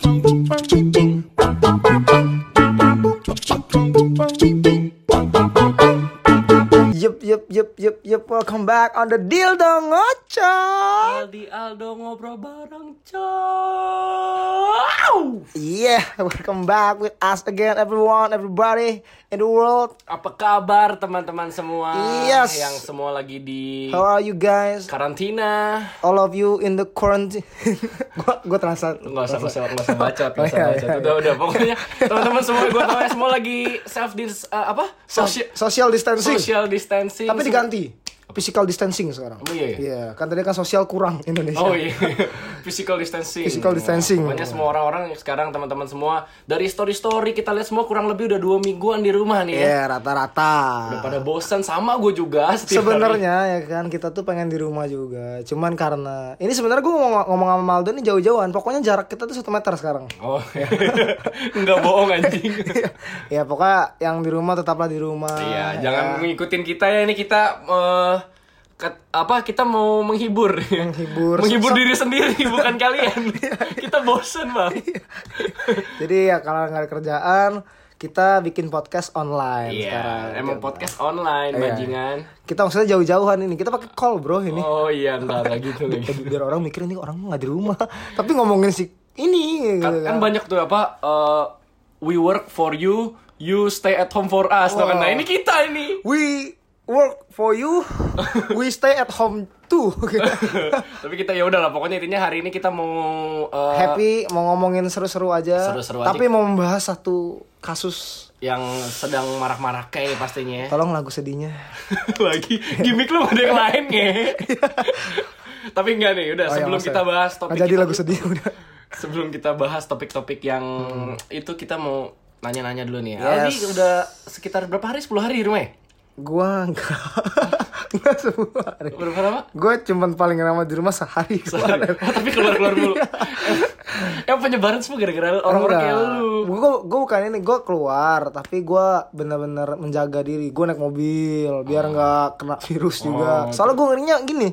Yup, yup, yup, yup, yup. Welcome back on the deal dong, ngocok. Aldi Aldo ngobrol bareng cow. Yeah, welcome back with us again, everyone, everybody in the world. Apa kabar teman-teman semua? Yes. Yang semua lagi di How are you guys? karantina. All of you in the quarantine. gua, gua terasa. Nggak usah, nggak usah, nggak usah bacot, nggak Oh, usah iya, bacot. iya, Udah, udah. Pokoknya teman-teman semua, gue tau ya semua lagi self dis, eh, apa? Social, Social distancing. social distancing. Tapi diganti. Physical distancing sekarang. Oh, iya, iya? Iya, kan tadi kan sosial kurang Indonesia. Oh iya, physical distancing. Physical distancing. Pokoknya semua orang-orang sekarang teman-teman semua dari story-story kita lihat semua kurang lebih udah dua mingguan di rumah nih ya. Iya, rata-rata. Udah pada bosan sama gue juga. Sebenarnya ya kan kita tuh pengen di rumah juga. Cuman karena ini sebenarnya gue ngomong, ngomong sama Maldo nih jauh-jauhan. Pokoknya jarak kita tuh satu meter sekarang. Oh, nggak bohong anjing. ya pokoknya yang di rumah tetaplah di rumah. Iya, ya. jangan ngikutin kita ya ini kita eh, ket- apa kita mau menghibur. Menghibur. menghibur diri sendiri bukan kalian. kita bosen, Bang. Jadi ya kalau nggak ada kerjaan kita bikin podcast online Iya, sekarang. emang podcast online Iya. bajingan. Kita maksudnya jauh-jauhan ini. Kita pakai call bro ini. Oh iya, enggak gitu lagi. Eh, Biar orang mikir ini orang nggak di rumah. Tapi ngomongin si ini. gitu Kan, kan banyak tuh apa eh, we work for you, you stay at home for us. Tuh kan. Nah, Wow. ini kita ini. We work for you. We stay at home too. Tapi kita ya udahlah pokoknya intinya hari ini kita mau eh, Happy mau ngomongin seru-seru aja. Seru-seru aja. Tapi mau membahas satu kasus. yang sedang marak-marak kayak pastinya. Tolong lagu sedihnya. lagi gimmick lu ada yang lain nge tapi enggak nih udah Oh, iya, sebelum maksudnya. kita bahas topik jadi kita lagu sedih udah. sebelum kita bahas topik-topik yang itu kita mau nanya-nanya dulu nih Yes. Aldi udah sekitar berapa hari 10 hari di rumah ya? Gua enggak. enggak semua hari. berapa lama? Gue cuman paling lama di rumah sehari kemarin. oh tapi keluar-keluar mulu yang penyebaran semua gara-gara orang-orang kayak lu Gue gue bukan ini gue keluar tapi gue bener-bener menjaga diri. Gue naik mobil biar nggak kena virus juga. Soalnya gue ngerinya gini,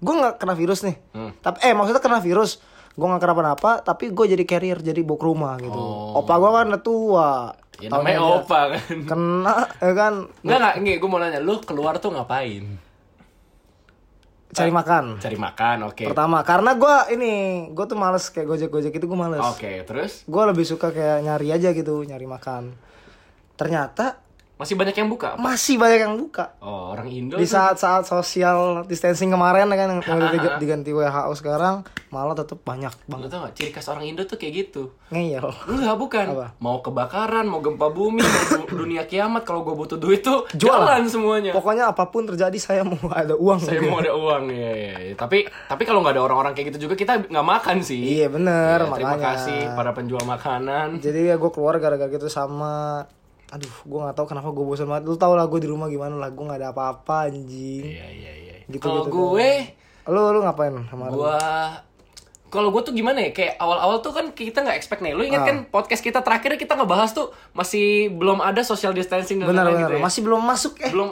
gue nggak kena virus nih. Tapi eh maksudnya kena virus. Gue nggak kenapa-napa tapi gue jadi carrier jadi bawa ke rumah gitu. Opa gue kan udah tua. Ya namanya opa kan Kena ya kan Enggak enggak, enggak, gue mau nanya, lu keluar tuh ngapain? cari makan. Cari makan, oke. Pertama karena gue ini gue tuh males kayak gojek-gojek itu gue males. Oke, terus gue lebih suka kayak nyari aja gitu nyari makan ternyata masih banyak yang buka. masih banyak yang buka Oh, orang Indo di saat-saat social distancing kemarin kan yang diga- diganti WHO sekarang malah tetap banyak Lu banget tau gak, ciri khas orang Indo tuh kayak gitu ngeyel Enggak, bukan Apa? Mau kebakaran, mau gempa bumi, mau du- dunia kiamat Kalau gue butuh duit tuh Jual. jalan semuanya pokoknya apa pun terjadi saya mau ada uang Saya gitu. mau ada uang, ya, ya, ya. Tapi tapi kalau nggak ada orang-orang kayak gitu juga Kita nggak makan sih iya bener Ya, Terima makanya kasih para penjual makanan jadi ya gue keluar gara-gara gitu sama aduh gue nggak tahu kenapa gue bosan banget. Lu tau lah gue di rumah gimana lah gue nggak ada apa-apa anjing. Iya, iya, iya. Gitu, Kalau gitu, gue lu lu ngapain kemarin Gua kalau gue tuh gimana ya kayak awal-awal tuh kan kita nggak expect nih. Lu ingat Ah. kan podcast kita terakhir kita ngebahas tuh masih belum ada social distancing dan bener lain-lain gitu ya. masuk belum masuk eh. Belum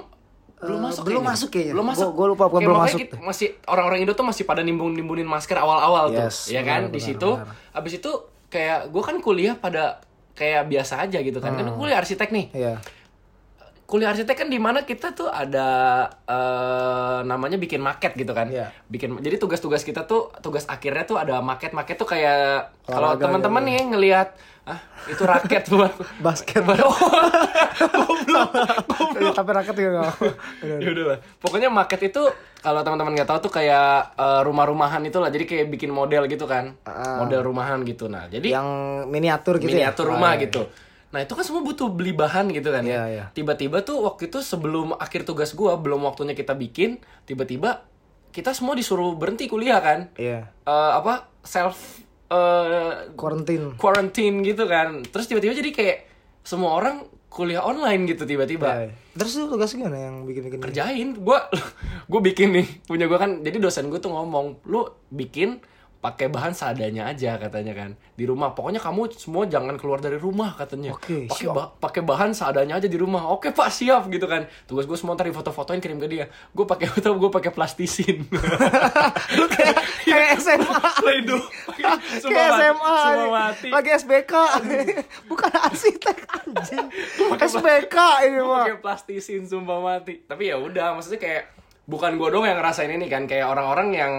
belum Eh, masuk belum kayaknya. masuk kayaknya. belum masuk. Gua- gua lupa, bukan belum masuk. kita- masih orang-orang Indo tuh masih pada nimbun nimbunin masker awal-awal tuh. Yes, ya kan? benar, di benar, situ. benar. abis itu kayak gue kan kuliah pada kayak biasa aja gitu. Kan kan Hmm. gue kuliah arsitek nih. Iya kuliah arsitek kan di mana kita tuh ada eh, namanya bikin maket gitu kan. Iya. Bikin jadi tugas-tugas kita tuh tugas akhirnya tuh ada maket-maket tuh kayak kalau Olahraga teman-teman gitu. nih ngelihat ah itu raket buat basket Oh, goblok. Iya, tapi raket juga. Ya udah lah. Pokoknya market itu kalau teman-teman nggak tahu tuh kayak eh, rumah-rumahan itu lah. Jadi kayak bikin model gitu kan. Ah. Model rumahan gitu. Nah, jadi yang miniatur gitu ya miniatur rumah Ah, iya. Nah, itu kan semua butuh beli bahan gitu kan Iya, ya. iya. Tiba-tiba tuh waktu itu sebelum akhir tugas gua, belum waktunya kita bikin, tiba-tiba kita semua disuruh berhenti kuliah kan. iya Eh, apa? self eh, quarantine quarantine gitu kan. Terus tiba-tiba jadi kayak semua orang kuliah online gitu tiba-tiba. Iya, iya. terus lu tugas gimana yang bikin bikin kerjain gue gue bikin nih punya gue kan jadi dosen gue tuh ngomong lu bikin pakai bahan seadanya aja katanya kan. Di rumah. Pokoknya kamu semua jangan keluar dari rumah katanya. Oke, pakai ba- pakai bahan seadanya aja di rumah. Oke pak siap gitu kan. Tugas gue semua ntar foto-fotoin kirim ke dia. Gue pakai foto gue pakai plastisin. Lu kayak kayak SMA Play-Doh. Semua Kayak SMA. semua mati. Mati. lagi SBK bukan arsitek anjing. SBK ini mah pakai plastisin sumpah mati. Tapi ya udah, maksudnya kayak bukan gue dong yang ngerasain ini kan, kayak orang-orang yang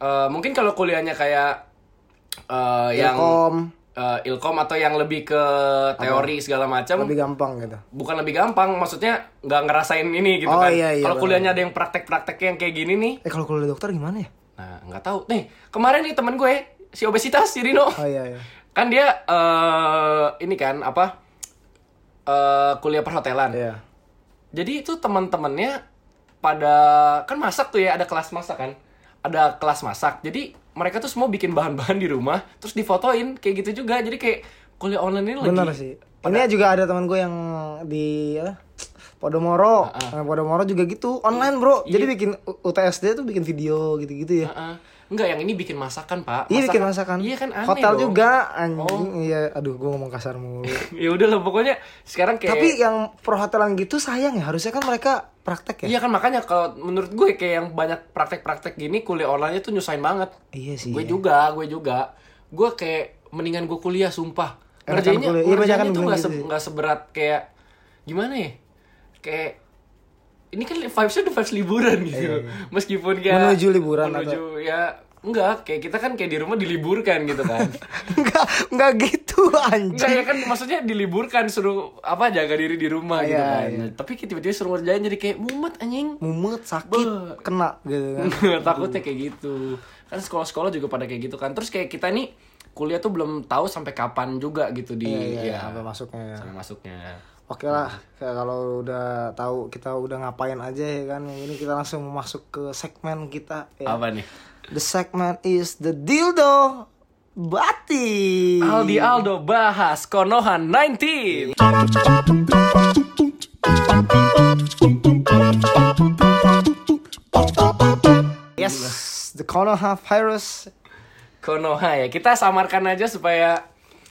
eh, mungkin kalau kuliahnya kayak eh, yang Ilkom. eh, ilkom atau yang lebih ke teori segala macam, lebih gampang gitu. Bukan lebih gampang, maksudnya nggak ngerasain ini gitu Oh, kan. iya, iya, kalau kuliahnya ada yang praktek-praktek yang kayak gini nih, eh kalau kuliah dokter gimana ya? Nah nggak tahu. Nih kemarin nih temen gue si obesitas si Rino, oh iya iya. Kan dia eh ini kan apa eh kuliah perhotelan. iya. Jadi itu teman-temannya pada kan masak tuh ya ada kelas masak kan, ada kelas masak. Jadi mereka tuh semua bikin bahan-bahan di rumah, terus difotoin kayak gitu juga. Jadi kayak kuliah online ini lagi. benar sih ini juga ada teman gue yang di apa, Podomoro Nah, Podomoro juga gitu online bro jadi bikin U- UTSD tuh bikin video gitu-gitu ya Heeh. Enggak, yang ini bikin masakan pak. Iya bikin masakan. Iya kan aneh Hotel dong. juga anjing. Iya, aduh gua ngomong kasar mulu. ya udah lah pokoknya sekarang kayak. Tapi yang perhotelan gitu sayang ya, harusnya kan mereka praktek ya. Iya kan makanya kalau menurut gue kayak yang banyak praktek-praktek gini kuliah online tuh nyusahin banget. Iya sih. gue juga, gue juga. Gue kayak mendingan gue kuliah sumpah. Ngerjainnya, kuliah. Iya, ngerjainnya banyakan tuh bilang nggak gitu se- nggak seberat kayak gimana ya? Kayak ini kan vibesnya udah vibes liburan gitu. Meskipun kayak Iya, Menuju liburan menuju ya enggak kayak kita kan kayak di rumah diliburkan gitu kan. enggak, enggak gitu anjing. Enggak ya kan maksudnya diliburkan suruh apa jaga diri di rumah gitu Iya, kan. iya. Tapi tiba-tiba suruh ngerjain jadi kayak mumet anjing. Mumet, sakit, Beuh. kena gitu kan. takutnya kayak gitu kan sekolah-sekolah juga pada kayak gitu kan terus kayak kita nih kuliah tuh belum tahu sampai kapan juga gitu di Iya, iya, ya, sampai masuknya ya. sampai masuknya Oke lah, kayak kalau udah tahu kita udah ngapain aja ya kan. Yang ini kita langsung masuk ke segmen kita ya. apa nih The segment is the dildo Bati. Aldi Aldo bahas Konoha 19 Yes, the Konoha virus Konoha ya kita samarkan aja supaya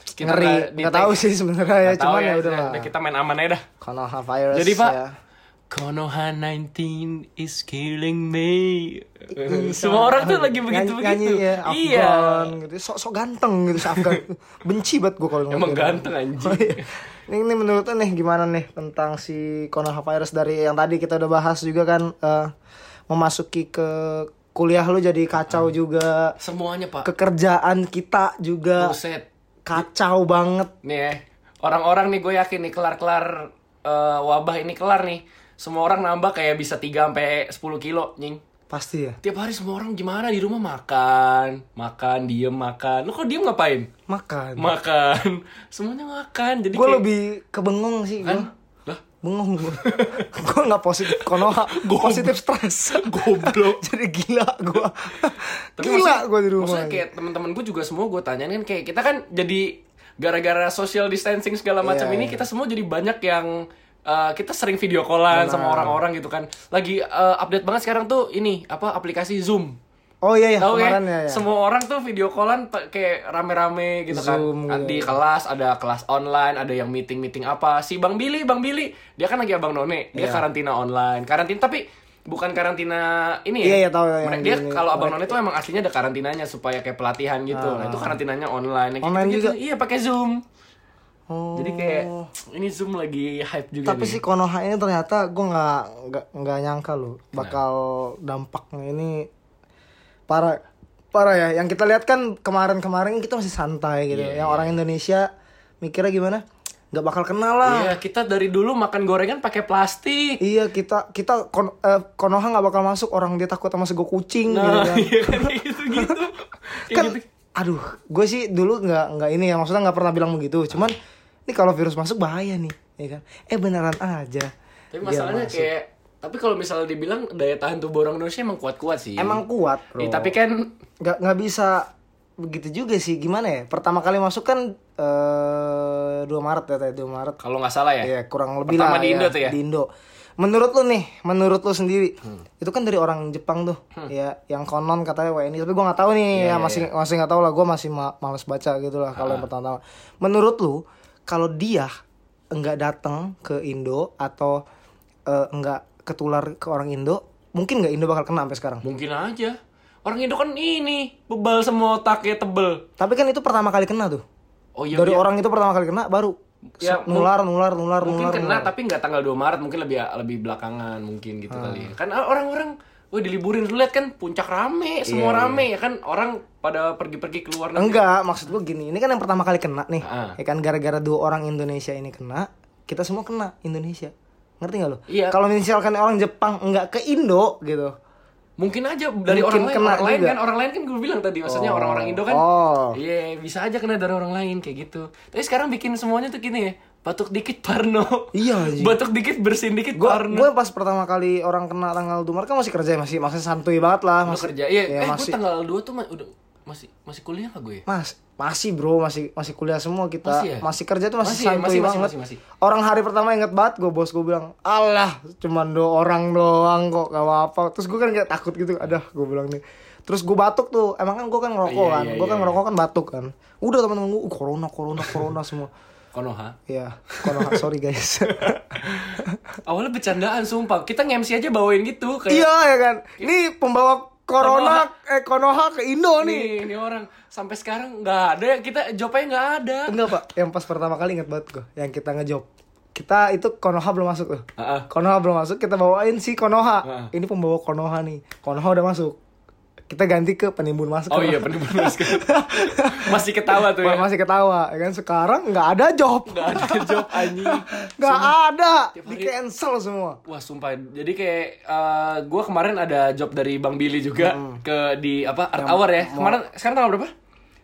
kita ngeri. nggak tahu sih sebenarnya ya, cuman ya udah lah. udah kita main aman aja dah Konoha virus. jadi pak ya. Konoha 19 is killing me semua orang tuh lagi begitu Nyanyi- nyanyi begitu ya, iya Afgan gitu. Sok-sok ganteng gitu si Afgan. Benci banget gue kalau emang ngeliatin. ganteng anjing Oh, iya. Ini, ini menurut lu nih gimana nih tentang si Konoha virus dari yang tadi kita udah bahas juga kan eh, memasuki ke kuliah lu jadi kacau juga semuanya pak kekerjaan kita juga Buset kacau banget. Nih ya orang-orang nih gue yakin nih kelar-kelar eh, wabah ini kelar nih. Semua orang nambah kayak bisa 3 sampai 10 kilo nying. Pasti ya? Tiap hari semua orang gimana di rumah? Makan makan diem makan. Lu kok diem ngapain? Makan. Makan. Semuanya makan jadi gue kayak lebih kebengong sih kan bengong gue gue nggak positif Konoha positif stres. Goblok. Jadi gila gue Tapi gila gue di rumah. Maksudnya kayak teman-teman gue juga semua gue tanyain kan kayak kita kan jadi gara-gara social distancing segala macam Iya, ini iya. kita semua jadi banyak yang uh, kita sering video callan sama orang-orang gitu kan. Lagi uh, update banget sekarang tuh ini apa aplikasi Zoom. Oh iya ya Tahu kemarin ya? ya, ya. Semua orang tuh video callan kayak rame-rame gitu Zoom kan. gitu. Di kelas ada kelas online, ada yang meeting-meeting apa. Si Bang Billy, Bang Billy, dia kan lagi Abang None, dia Iya. karantina online. Karantina tapi bukan karantina ini ya. Iya, iya, tahu di Dia kalau Abang None itu emang aslinya ada karantinanya supaya kayak pelatihan gitu. Nah, itu karantinanya online. Kayak Ah. Online gitu-gitu. juga? Iya, pakai Zoom. Oh. Jadi kayak ini Zoom lagi hype juga tapi nih. si Konoha ini ternyata gue nggak nggak nggak nyangka loh bakal dampaknya ini parah parah ya. Yang kita lihat kan kemarin-kemarin kita masih santai gitu. Iya, yang orang Indonesia mikirnya gimana? Nggak bakal kenal lah. Iya, kita dari dulu makan gorengan pakai plastik. Iya kita kita kon, eh, Konoha nggak bakal masuk. Orang dia takut sama sego kucing gitu Nah, kan. iya kan gitu gitu. Kan gitu. aduh gue sih dulu nggak nggak ini ya. Maksudnya nggak pernah bilang begitu. Cuman ini kalau virus masuk bahaya nih ya kan? Eh beneran aja. Tapi masalahnya kayak tapi kalau misalnya dibilang daya tahan tubuh orang Indonesia emang kuat-kuat sih. emang kuat bro. Eh, tapi kan nggak nggak bisa begitu juga sih. Gimana ya? Pertama kali masuk kan eh 2 Maret ya tadi 2 Maret. Kalau nggak salah ya. ya kurang lebih Pertama lah di Indo ya, tuh ya? di Indo. Menurut lu nih menurut lu sendiri Hmm. itu kan dari orang Jepang tuh. Ya yang konon katanya WNI tapi gua nggak tahu nih Iya, ya masih masih nggak tahu lah. Gua masih ma males baca gitu lah kalau Ah. yang pertama menurut lu kalau dia enggak datang ke Indo atau eh, enggak ketular ke orang Indo mungkin nggak Indo bakal kena sampai sekarang Mungkin aja. Orang Indo kan ini bebal semua otaknya tebel. tapi kan itu pertama kali kena tuh Oh iya, Dari iya. orang itu pertama kali kena baru Ya, nular, nular, nular, mungkin nular, kena nular. tapi nggak tanggal 2 Maret mungkin lebih lebih belakangan mungkin gitu kali ya. kan orang-orang Wah diliburin lu lihat kan puncak rame, semua rame ya kan orang pada pergi-pergi keluar negeri. Enggak, maksud gue gini, ini kan yang pertama kali kena nih. Ah. Ya kan gara-gara dua orang Indonesia ini kena, kita semua kena Indonesia. Ngerti gak lo? Iya. Kalau misalkan orang Jepang enggak ke Indo gitu. Mungkin aja dari Mungkin orang lain, orang lain juga. kan, orang lain kan gue bilang tadi, maksudnya orang-orang Indo kan, Oh. iya bisa aja kena dari orang lain kayak gitu. Tapi sekarang bikin semuanya tuh gini ya, batuk dikit Parno, Iya, anjing. batuk dikit bersin dikit Gua Parno. gue pas pertama kali orang kena tanggal 2 Maret kan masih kerja ya, masih masih santuy banget lah, Lu masih kerja, iya, ya, eh gue masih tanggal 2 tuh udah masih masih kuliah gak gue? ya? Mas, masih bro, masih masih kuliah semua kita. Masih Masih, ya? kerja tuh masih, Masih ya? santuy Masih, masih, banget. masih, masih. Orang hari pertama inget banget gue bos gue bilang, "Alah, cuman dua orang doang kok, gak apa-apa." Terus gue kan kayak takut gitu, adah gue bilang nih. Terus gue batuk tuh, emang kan gue kan ngerokok Iya, kan, iya, gue iya, kan ngerokok kan batuk kan. Udah teman-teman gue, "Uh, corona, corona, corona semua. Konoha. Iya, corona, sorry guys. Awalnya bercandaan sumpah. Kita nge-MC aja bawain gitu kayak iya ya kan, ini pembawa corona, eh Konoha ke Indo nih. nih, ini orang sampai sekarang nggak ada kita jawabnya nggak ada. Enggak pak, yang pas pertama kali inget banget gue, yang kita ngejob. Kita itu Konoha belum masuk tuh. Heeh. Konoha belum masuk, kita bawain si Konoha. Heeh. Ini pembawa Konoha nih. Konoha udah masuk. Kita ganti ke penimbun masker. Oh iya bener bener Masih ketawa tuh ya. Masih ketawa, ya kan? Sekarang nggak ada job. Nggak ada job anjing. Nggak ada. Di cancel semua. Wah sumpah. Jadi kayak eh gue kemarin ada job dari Bang Billy juga ke di apa Art Hour ya. Kemarin sekarang tanggal berapa?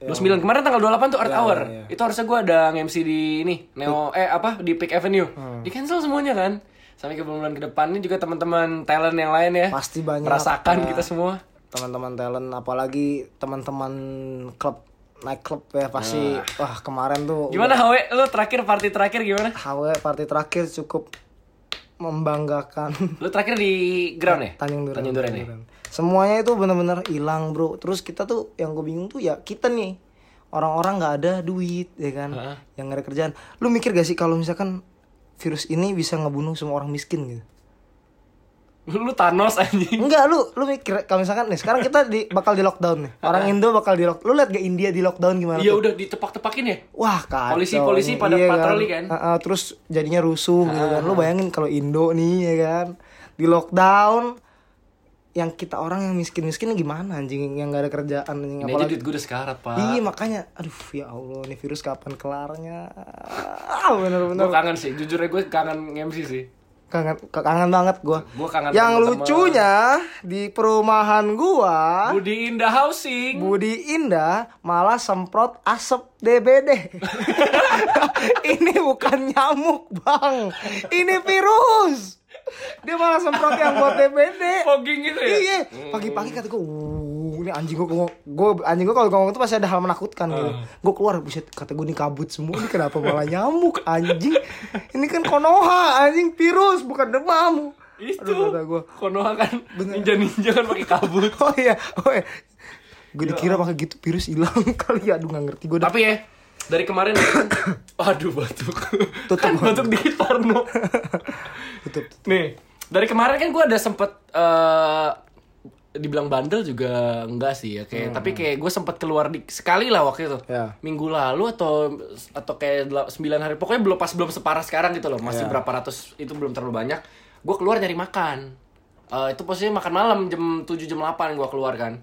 29. Kemarin tanggal 28 tuh Art Hour. iya. Itu harusnya gue ada nge-MC di ini Neo eh apa di Peak Avenue. Di cancel semuanya kan. Sampai ke bulan-bulan ke depan ini juga teman-teman talent yang lain ya. Pasti banyak. Merasakan ya. kita semua. Teman-teman talent, apalagi teman-teman klub naik klub ya pasti wah kemarin tuh Gimana Hawe? Lu terakhir party terakhir gimana? HW party terakhir cukup membanggakan Lu terakhir di ground ya? Tanjung Duren. Tanjung Duren ya? Semuanya itu bener-bener hilang bro. Terus kita tuh yang gue bingung tuh ya kita nih orang-orang nggak ada duit ya kan, Heeh. yang nggak ada kerjaan. Lu mikir gak sih kalau misalkan virus ini bisa ngebunuh semua orang miskin gitu? Lu Thanos anjing. Enggak, lu lu mikir kalau misalkan nih sekarang kita di bakal di lockdown nih. Orang Indo bakal di lock. Lu lihat gak India di lockdown gimana? Iya udah ditepak-tepakin ya? Wah kacau Polisi-polisi pada patroli kan? Heeh, terus jadinya rusuh gitu kan. Lu bayangin kalau Indo nih ya kan di lockdown yang kita orang yang miskin-miskin gimana anjing yang gak ada kerjaan anjing Ini aja duit gue udah sekarat pak Iya makanya aduh ya Allah nih virus kapan kelarnya ah, bener-bener Gue kangen sih, jujur aja gue kangen MC sih kangen kangen banget gua Gua kangen yang temen-temen. lucunya di perumahan gua Budi Indah Housing Budi Indah malah semprot asap DBD. ini bukan nyamuk, Bang. Ini virus. Dia malah semprot yang buat DBD. Fogging gitu ya? Iya, pagi-pagi kata gue, "Uh, ini anjing gue gue anjing gue kalau ngomong itu pasti ada hal menakutkan gitu. Gue keluar, buset, kata gue nih kabut semua, ini kenapa malah nyamuk anjing? Ini kan konoha anjing virus bukan demam. Itu Aduh, kata gue. Konoha kan ninja-ninja kan pakai kabut Oh iya, oh iya. Gue dikira pakai gitu virus hilang kali ya, aduh nggak ngerti gue. Tapi ya dari kemarin Aduh batuk Tutup. Kan batuk dikit Parno Tutup. Nih Dari kemarin kan gue ada sempet eh Dibilang bandel juga enggak sih ya kayak tapi kayak gue sempet keluar di sekali lah waktu itu. Ya. minggu lalu atau atau kayak del- 9 hari pokoknya belum pas belum separah sekarang gitu loh masih Ya. berapa ratus itu belum terlalu banyak. Gue keluar nyari makan. Eh, itu posisinya makan malam jam 7 jam 8 gue keluar kan.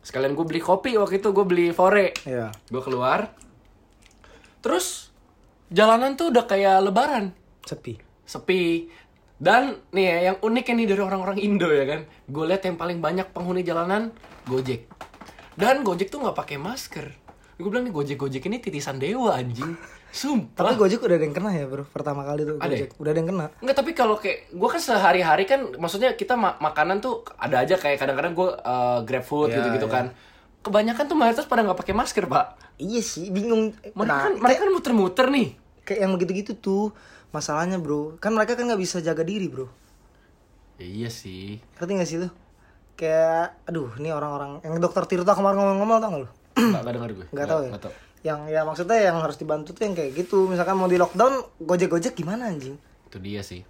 Sekalian gue beli kopi waktu itu gue beli fore. Iya. gue keluar. Terus jalanan tuh udah kayak lebaran. Sepi. sepi dan nih ya yang unik nih dari orang-orang Indo ya kan. Gue lihat yang paling banyak penghuni jalanan Gojek. Dan Gojek tuh nggak pakai masker. Gue bilang nih Gojek Gojek ini titisan dewa anjing. Sumpah. Tapi Gojek udah ada yang kena ya bro? Pertama kali tuh Ada ya? Gojek. Udah ada yang kena. Enggak tapi kalau kayak gue kan sehari-hari kan maksudnya kita ma- makanan tuh ada aja. Kayak kadang-kadang gue grab food Iya, gitu-gitu iya. kan. Kebanyakan tuh mayoritas pada nggak pakai masker pak. Iya sih bingung. Mereka Nah kan mereka kan muter-muter nih. Kayak yang begitu-gitu tuh Masalahnya bro Kan mereka kan gak bisa jaga diri bro iya sih Ngerti gak sih lu? Kayak Aduh ini orang-orang Yang dokter Tirta kemarin ngomong-ngomong tau gak lu? nggak nggak dengar gue Gak tau ya nggak tahu. Yang ya maksudnya yang harus dibantu tuh yang kayak gitu Misalkan mau di lockdown Gojek-gojek gimana anjing? itu dia sih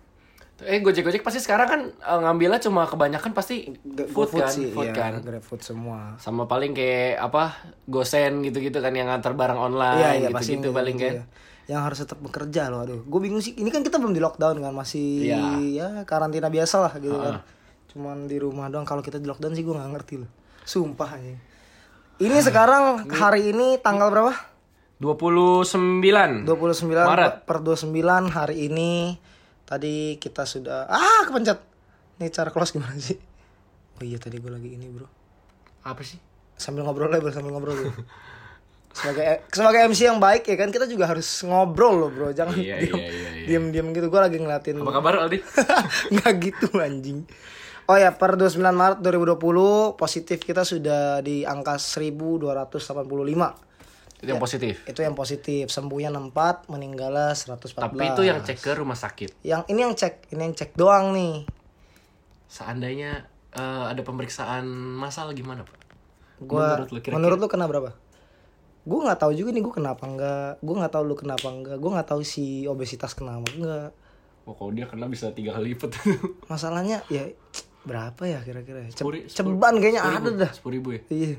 Eh Gojek Gojek pasti sekarang kan eh, ngambilnya cuma kebanyakan pasti food, GoFood kan, sih, food iya, kan. GrabFood semua. Sama paling kayak apa Gosen gitu-gitu kan yang ngantar barang online Iya, iya pasti gitu-gitu gitu, paling kan. iya. Yang harus tetap bekerja loh, aduh. Gue bingung sih. Ini kan kita belum di lockdown kan, masih Iya. ya karantina biasa lah gitu kan. Cuman di rumah doang. Kalau kita di lockdown sih gue nggak ngerti loh. Sumpah aja. Ini sekarang hari ini tanggal berapa? 29 29 Maret. per 29 hari ini tadi kita sudah ah kepencet. Nih cara close gimana sih? Oh iya tadi gue lagi ini, Bro. Apa sih? Sambil ngobrol ya, Bro, sambil ngobrol. Sebagai sebagai MC yang baik ya kan kita juga harus ngobrol loh, Bro. Jangan Iya, diam, iya, iya, iya. diam-diam gitu. Gue lagi ngeliatin Apa kabar Aldi? Nggak gitu anjing. Oh ya, per 29 Maret 2020 positif kita sudah di angka 1285. Itu yang positif. Itu yang positif. Sembuhnya 64, meninggalnya 114. Tapi itu yang cek ke rumah sakit. Yang ini yang cek, ini yang cek doang nih. Seandainya eh, ada pemeriksaan massal gimana, Pak? Gua Menurut lu kira-kira? menurut lu kena berapa? Gue nggak tahu juga nih gue kenapa enggak. Gue nggak tahu lu kenapa enggak. Gue nggak tahu si obesitas kenapa enggak. Oh, kalau dia kena bisa tiga kali lipat. Masalahnya ya berapa ya kira-kira? ya? Ce- ceban kayaknya ada dah. Sepuluh ribu ya? Iya.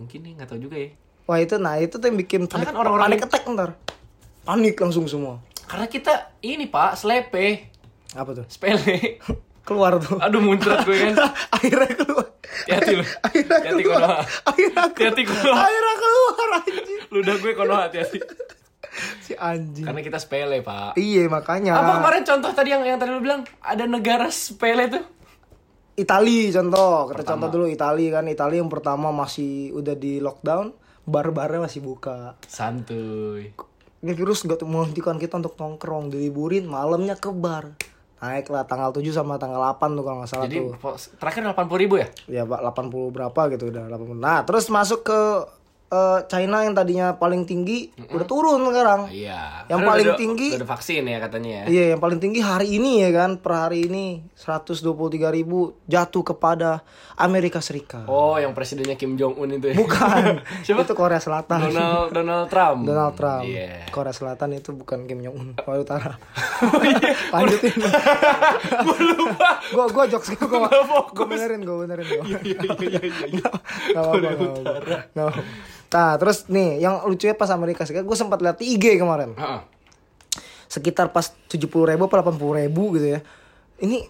Mungkin nih nggak tahu juga ya. Wah itu nah itu tuh yang bikin panik, kan orang-orang panik attack ntar. Panik langsung semua. Karena kita ini Pak, slepe, Apa tuh? sepele. Keluar tuh. Aduh muncrat gue kan. Akhirnya keluar. Hati-hati lu. Akhirnya Hati-hati keluar. Akhirnya keluar. Hati-hati Konoha. Akhirnya keluar anjing. Ludah gue kono hati-hati. Si anjing. Karena kita sepele, Pak. Iya makanya. Apa kemarin contoh tadi yang yang tadi lu bilang ada negara sepele tuh? Itali contoh, kita contoh dulu Itali kan. Itali yang pertama masih udah di lockdown, bar-barnya masih buka. Santuy. Ini virus gak menghentikan kita untuk nongkrong, diliburin, malamnya ke bar. Naik lah tanggal 7 sama tanggal 8 tuh kalau nggak salah Jadi tuh. po- terakhir 80 ribu ya? Ya Pak, 80 berapa gitu udah 80. Nah, terus masuk ke eh, China yang tadinya paling tinggi udah turun sekarang. Iya. Yang Karena paling udah- tinggi- udah vaksin ya katanya ya. Iya, yang paling tinggi hari ini ya kan, per hari ini 123 ribu jatuh kepada Amerika Serikat. Oh, yang presidennya Kim Jong Un itu ya? Bukan, Siapa? itu Korea Selatan. Donald Donald Trump. Donald Trump. Iya. Korea Selatan itu bukan Kim Jong Un, Korea Utara. Oh, iya. Lanjutin. Gua lupa. gua gua jokes fokus. gua benerin gua benerin gua. Iya iya iya iya. Apa-apa. Nggak apa-apa. Nah, terus nih yang lucunya pas Amerika Serikat, gue sempat lihat di IG kemarin. Heeh. Sekitar pas 70 ribu apa 80 ribu gitu ya. Ini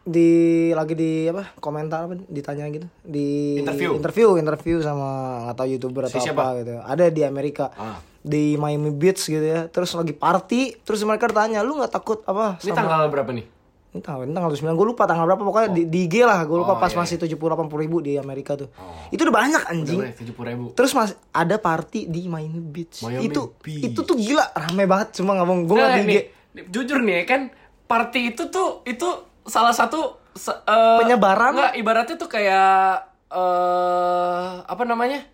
di lagi di apa komentar apa ditanya gitu di Interview. interview interview sama nggak tahu youtuber atau Si apa siapa? gitu ada di Amerika Ah. di Miami Beach gitu ya terus lagi party terus mereka tanya lu nggak takut apa Ini tanggal berapa nih? Ini tanggal ini tanggal 9 gue lupa tanggal berapa pokoknya di, di IG lah gue Oh, lupa pas iya, masih tujuh puluh delapan puluh ribu di Amerika tuh Oh. itu udah banyak anjing tujuh puluh ribu. terus mas ada party di Miami Beach Miami itu Beach. itu tuh gila rame banget cuma mau gue nggak di IG nih, jujur nih kan party itu tuh itu salah satu se- eh, Penyebaran? Enggak, ibaratnya tuh kayak eh apa namanya?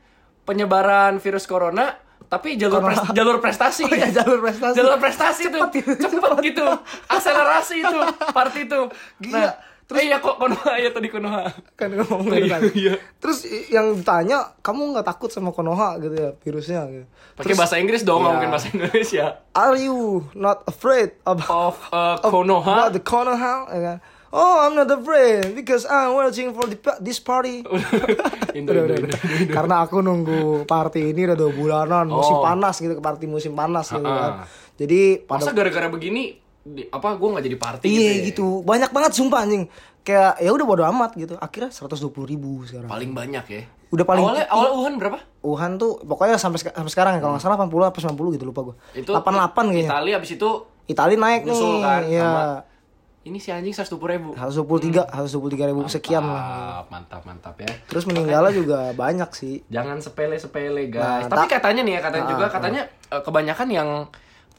Penyebaran virus corona tapi jalur Corona. pres- jalur prestasi. Oh iya, jalur prestasi. Jalur prestasi. Cepet gitu, Cepet gitu. Akselerasi itu party itu. Gila. Nah, terus eh, iya kok Konoha ya tadi Konoha. kan ngomong Iya, gitu tadi. iya. terus yang ditanya kamu nggak takut sama Konoha gitu ya virusnya gitu Pakai bahasa Inggris dong, nggak Iya. mungkin bahasa Indonesia. are you not afraid of Of uh, of- Konoha. about the Konoha ya kan? Oh I'm not afraid because I'm watching for the, this party Indo, Udah, Indo, udah, Indo. Karena aku nunggu party ini udah dua bulanan, musim Oh. panas gitu, party musim panas gitu kan. Jadi pada Masa gara-gara begini di- apa gue nggak jadi party iya ya? gitu, banyak banget sumpah anjing. Kayak ya udah bodo amat gitu. Akhirnya 120 ribu sekarang. Paling banyak ya. Udah paling awalnya awal Wuhan berapa? Wuhan tuh pokoknya sampai sampai sekarang ya kalau nggak salah 80 apa 90 gitu lupa gua. Itu 88 kayaknya. Italia abis itu Itali naik nih. kan, sama- ini si anjing 120 ribu. 123, 123 ribu sekian lah. Mantap, mantap ya. Terus meninggalnya juga banyak sih. Jangan sepele-sepele guys. Nah, Tapi tak- katanya nih ya, katanya Ah, juga ah. katanya eh, kebanyakan yang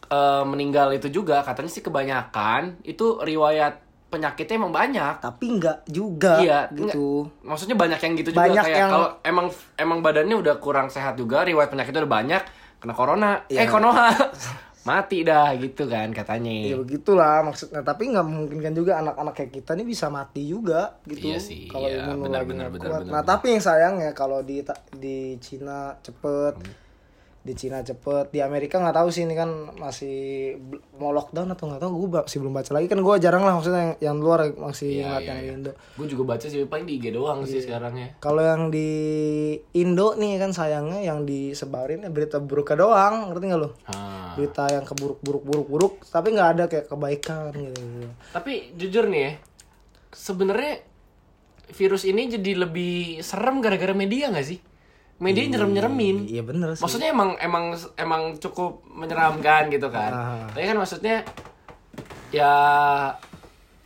eh, meninggal itu juga katanya sih kebanyakan itu riwayat penyakitnya emang banyak. Tapi enggak juga Iya, gitu. Maksudnya banyak yang gitu juga Banyak kayak yang- kalau emang emang badannya udah kurang sehat juga, riwayat penyakitnya udah banyak, kena corona, eh Iya. konoha. Mati dah gitu kan katanya. Ya begitulah maksudnya. Tapi nggak memungkinkan juga anak-anak kayak kita nih bisa mati juga gitu. Iya sih, Kalau iya, imun benar, lagi benar, benar, kuat. benar, nah benar. tapi yang sayangnya kalau di di Cina cepet. Di Cina cepet di Amerika nggak tahu sih ini kan masih mau lockdown atau nggak tahu gue masih belum baca lagi kan gue jarang lah maksudnya yang, yang luar masih Iya, ngeliat iya, yang iya. Indo Gue juga baca sih paling di IG doang sih sekarang ya. kalau yang di Indo nih kan sayangnya yang disebarin ya berita buruknya doang ngerti nggak lo Ah. berita yang keburuk buruk buruk buruk tapi nggak ada kayak kebaikan gitu Tapi jujur nih ya, sebenarnya virus ini jadi lebih serem gara-gara media nggak sih? Media nyerem-nyeremin. iya bener sih Maksudnya emang emang emang cukup menyeramkan gitu kan. Ah. Tapi kan maksudnya ya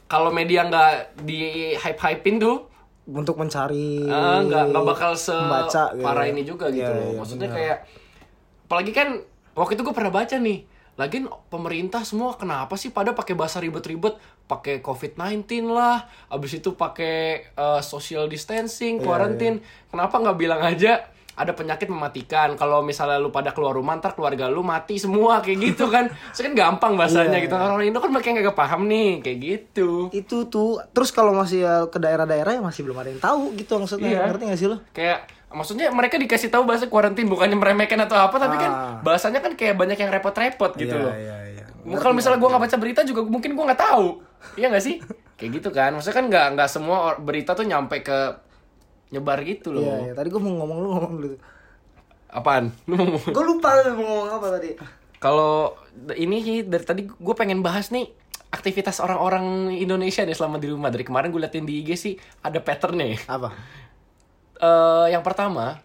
kalau media nggak di hype-hypein tuh untuk mencari eh, nggak nggak bakal se membaca gitu. parah ini juga gitu Iya, loh. iya, Maksudnya kayak apalagi kan waktu itu gue pernah baca nih. Lagian pemerintah semua kenapa sih pada pakai bahasa ribet-ribet, pakai COVID-19 lah, abis itu pakai eh, social Iya, distancing, quarantine. Kenapa nggak bilang aja ada penyakit mematikan. Kalau misalnya lu pada keluar rumah, ntar keluarga lu mati semua kayak gitu kan. Itu kan gampang bahasanya Iya, gitu. Orang Indo kan mereka nggak paham nih kayak gitu. itu tuh terus kalau masih ya ke daerah-daerah ya masih belum ada yang tahu gitu maksudnya Iya. ngerti gak sih lo kayak maksudnya mereka dikasih tahu bahasa kuarantin bukannya meremehkan atau apa tapi kan Ah. bahasanya kan kayak banyak yang repot-repot gitu loh iya iya kalau misalnya gue nggak baca berita juga mungkin gue nggak tahu iya nggak sih kayak gitu kan maksudnya kan nggak nggak semua berita tuh nyampe ke nyebar gitu loh. Iya iya. Tadi gue mau ngomong lu ngomong dulu. Apaan? Lu mau ngomong- gue lupa lu mau ngomong apa tadi. Kalau ini sih dari tadi gue pengen bahas nih aktivitas orang-orang Indonesia nih selama di rumah. Dari kemarin gue liatin di IG sih ada patternnya. Apa? Eh, yang pertama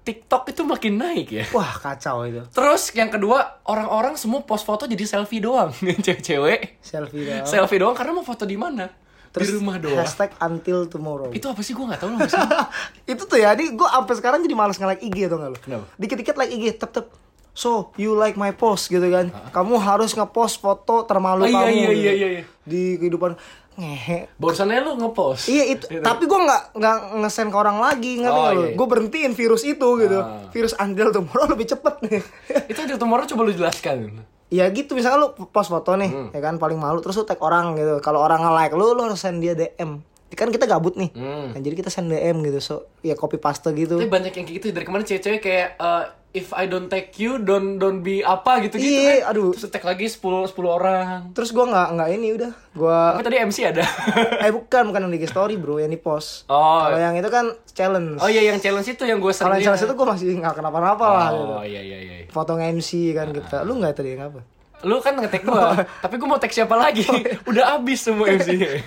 TikTok itu makin naik ya. Wah kacau itu. Terus yang kedua, orang-orang semua post foto jadi selfie doang. Cewek-cewek. Selfie dah selfie doang karena mau foto di mana? Di rumah doang. hashtag until tomorrow Itu apa sih gua nggak tahu loh. Itu tuh ya di gue sampai sekarang jadi malas nge-like IG tuh nggak lo Kenapa? dikit-dikit like IG tep tep so you like my post gitu kan kamu harus nge-post foto termalu Oh, iya, kamu iya, gitu. iya, iya, iya. di kehidupan ngehe Barusannya lu ngepost. Iya itu, tapi gue nggak nggak nge-send ke orang lagi Oh, nggak lo? iya, iya. Gue berhentiin virus itu gitu, Ah. virus andil tomorrow lebih cepet nih. Itu di tomorrow coba lu jelaskan. Ya gitu misalnya lu post foto nih, Hmm. ya kan paling malu terus lu tag orang gitu. Kalau orang nge-like lu, lu harus send dia DM. Kan kita gabut nih, Hmm. nah, jadi kita send DM gitu, so ya copy paste gitu. Tapi banyak yang kayak gitu dari kemarin cewek-cewek kayak eh, if I don't tag you, don't don't be apa gitu gitu Iya, kan. aduh. Terus tag lagi 10 10 orang. Terus gue nggak nggak ini udah, gue Tapi tadi MC ada. eh bukan bukan yang di story bro, yang di post. Oh. Kalau yang itu kan challenge. oh iya yang challenge itu yang gue Kalau yang challenge itu gue masih nggak kenapa-napa lah gitu. Oh iya iya iya. Foto MC kan kita. Lu nggak tadi yang apa? Lu kan nge-tag gua, tapi gua mau tag siapa lagi? Udah habis semua MC-nya.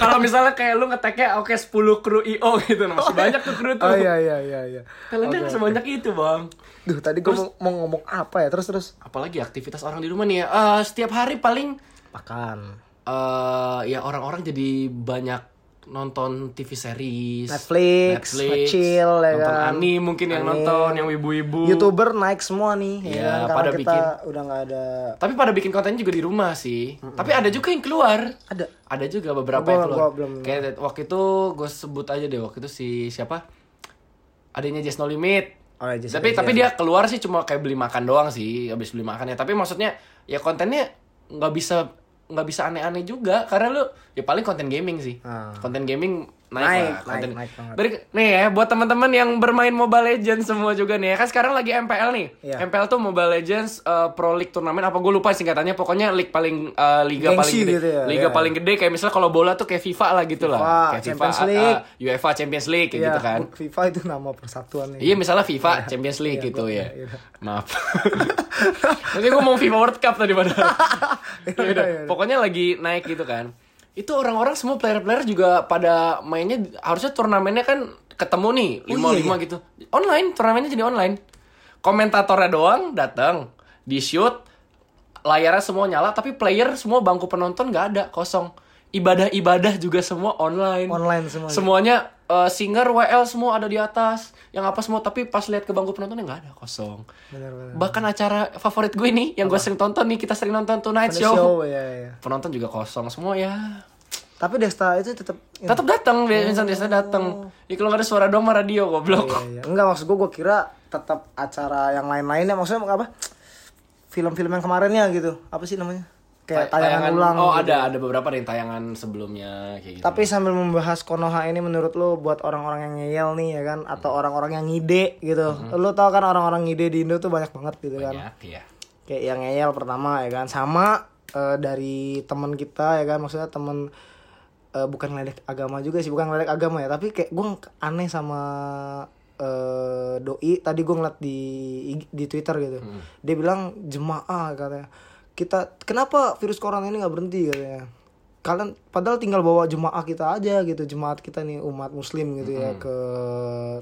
Kalau misalnya kayak lu nge-tagnya oke 10 kru IO gitu, nah, masih banyak tuh kru tuh. Oh iya iya iya iya. Talentnya nggak sebanyak itu, Bang. Duh tadi gue mau, mau ngomong apa ya terus terus Apalagi aktivitas orang di rumah nih ya. Eh, setiap hari paling makan eh ya orang-orang jadi banyak nonton TV series, Netflix, nge-chill, ya nonton kan. anime mungkin yang Anime. nonton, yang wibu-wibu. youtuber naik semua nih Iya, ya kan? pada kita bikin. udah nggak ada Tapi pada bikin konten juga di rumah sih. Tapi ada juga yang keluar. ada Ada juga beberapa Gua- yang keluar. gua belum- Kayak waktu itu gue sebut aja deh waktu itu si siapa? Adanya Just No Limit. Oh, ya, Just tapi Limit, tapi iya. dia keluar sih cuma kayak beli makan doang sih, habis beli makannya. Tapi maksudnya ya kontennya nggak bisa nggak bisa aneh-aneh juga karena lu ya paling konten gaming sih. Ah. Konten gaming naik, Naik, lah. naik, Konten- naik banget. Dari- nih ya buat teman-teman yang bermain Mobile Legends semua juga nih ya kan sekarang lagi MPL nih. Iya. MPL tuh Mobile Legends uh, Pro League turnamen apa gue lupa singkatannya pokoknya league paling uh, liga Gengsi paling gede. gitu ya, Liga iya. paling gede kayak misalnya kalau bola tuh kayak FIFA lah gitu lah. FIFA, Kayak Champions FIFA, League. uh, UEFA Champions League kayak Iya, gitu kan. FIFA itu nama persatuan nih Iya misalnya FIFA Champions League Iya, gitu gua- ya. iya. Maaf. Nanti gue mau FIFA World Cup tadi pada. Iya, Ya udah, iya, iya. pokoknya lagi naik gitu kan. Itu orang-orang semua player-player juga pada mainnya harusnya turnamennya kan ketemu nih lima Oh, iya, lima gitu. Online turnamennya jadi online. Komentatornya doang datang di shoot layarnya semua nyala tapi player semua bangku penonton nggak ada kosong. Ibadah-ibadah juga semua online. online semua Semuanya eh, singer WL semua ada di atas, yang apa semua tapi pas lihat ke bangku penontonnya nggak ada kosong. benar benar Bahkan acara favorit gue nih yang gue sering tonton nih kita sering nonton Tonight Show. show ya ya Penonton juga kosong semua ya. Tapi Desta itu tetap Tetap datang, Vincent Desta datang. Ya kalau ada suara doang mah radio goblok. Iya, iya. Enggak maksud gue, gue kira tetap acara yang lain-lainnya maksudnya apa? Film-film yang kemarinnya gitu. Apa sih namanya? kayak Ta- tayangan, ulang Oh, gitu. ada ada beberapa nih tayangan sebelumnya kayak gitu. Tapi sambil membahas Konoha ini menurut lu buat orang-orang yang ngeyel nih ya kan atau Hmm. orang-orang yang ngide gitu. Lu tau kan orang-orang ngide di Indo tuh banyak banget gitu kan. Banyak, iya. Kayak yang ngeyel pertama ya kan sama eh, dari teman kita ya kan maksudnya temen eh, bukan ngeledek agama juga sih, bukan ngeledek agama ya, tapi kayak gue aneh sama eh, doi tadi gue ngeliat di di Twitter gitu. Dia bilang jemaah katanya. Kita kenapa virus corona ini nggak berhenti katanya. Kalian padahal tinggal bawa jemaah kita aja gitu, jemaat kita nih umat muslim gitu ya ke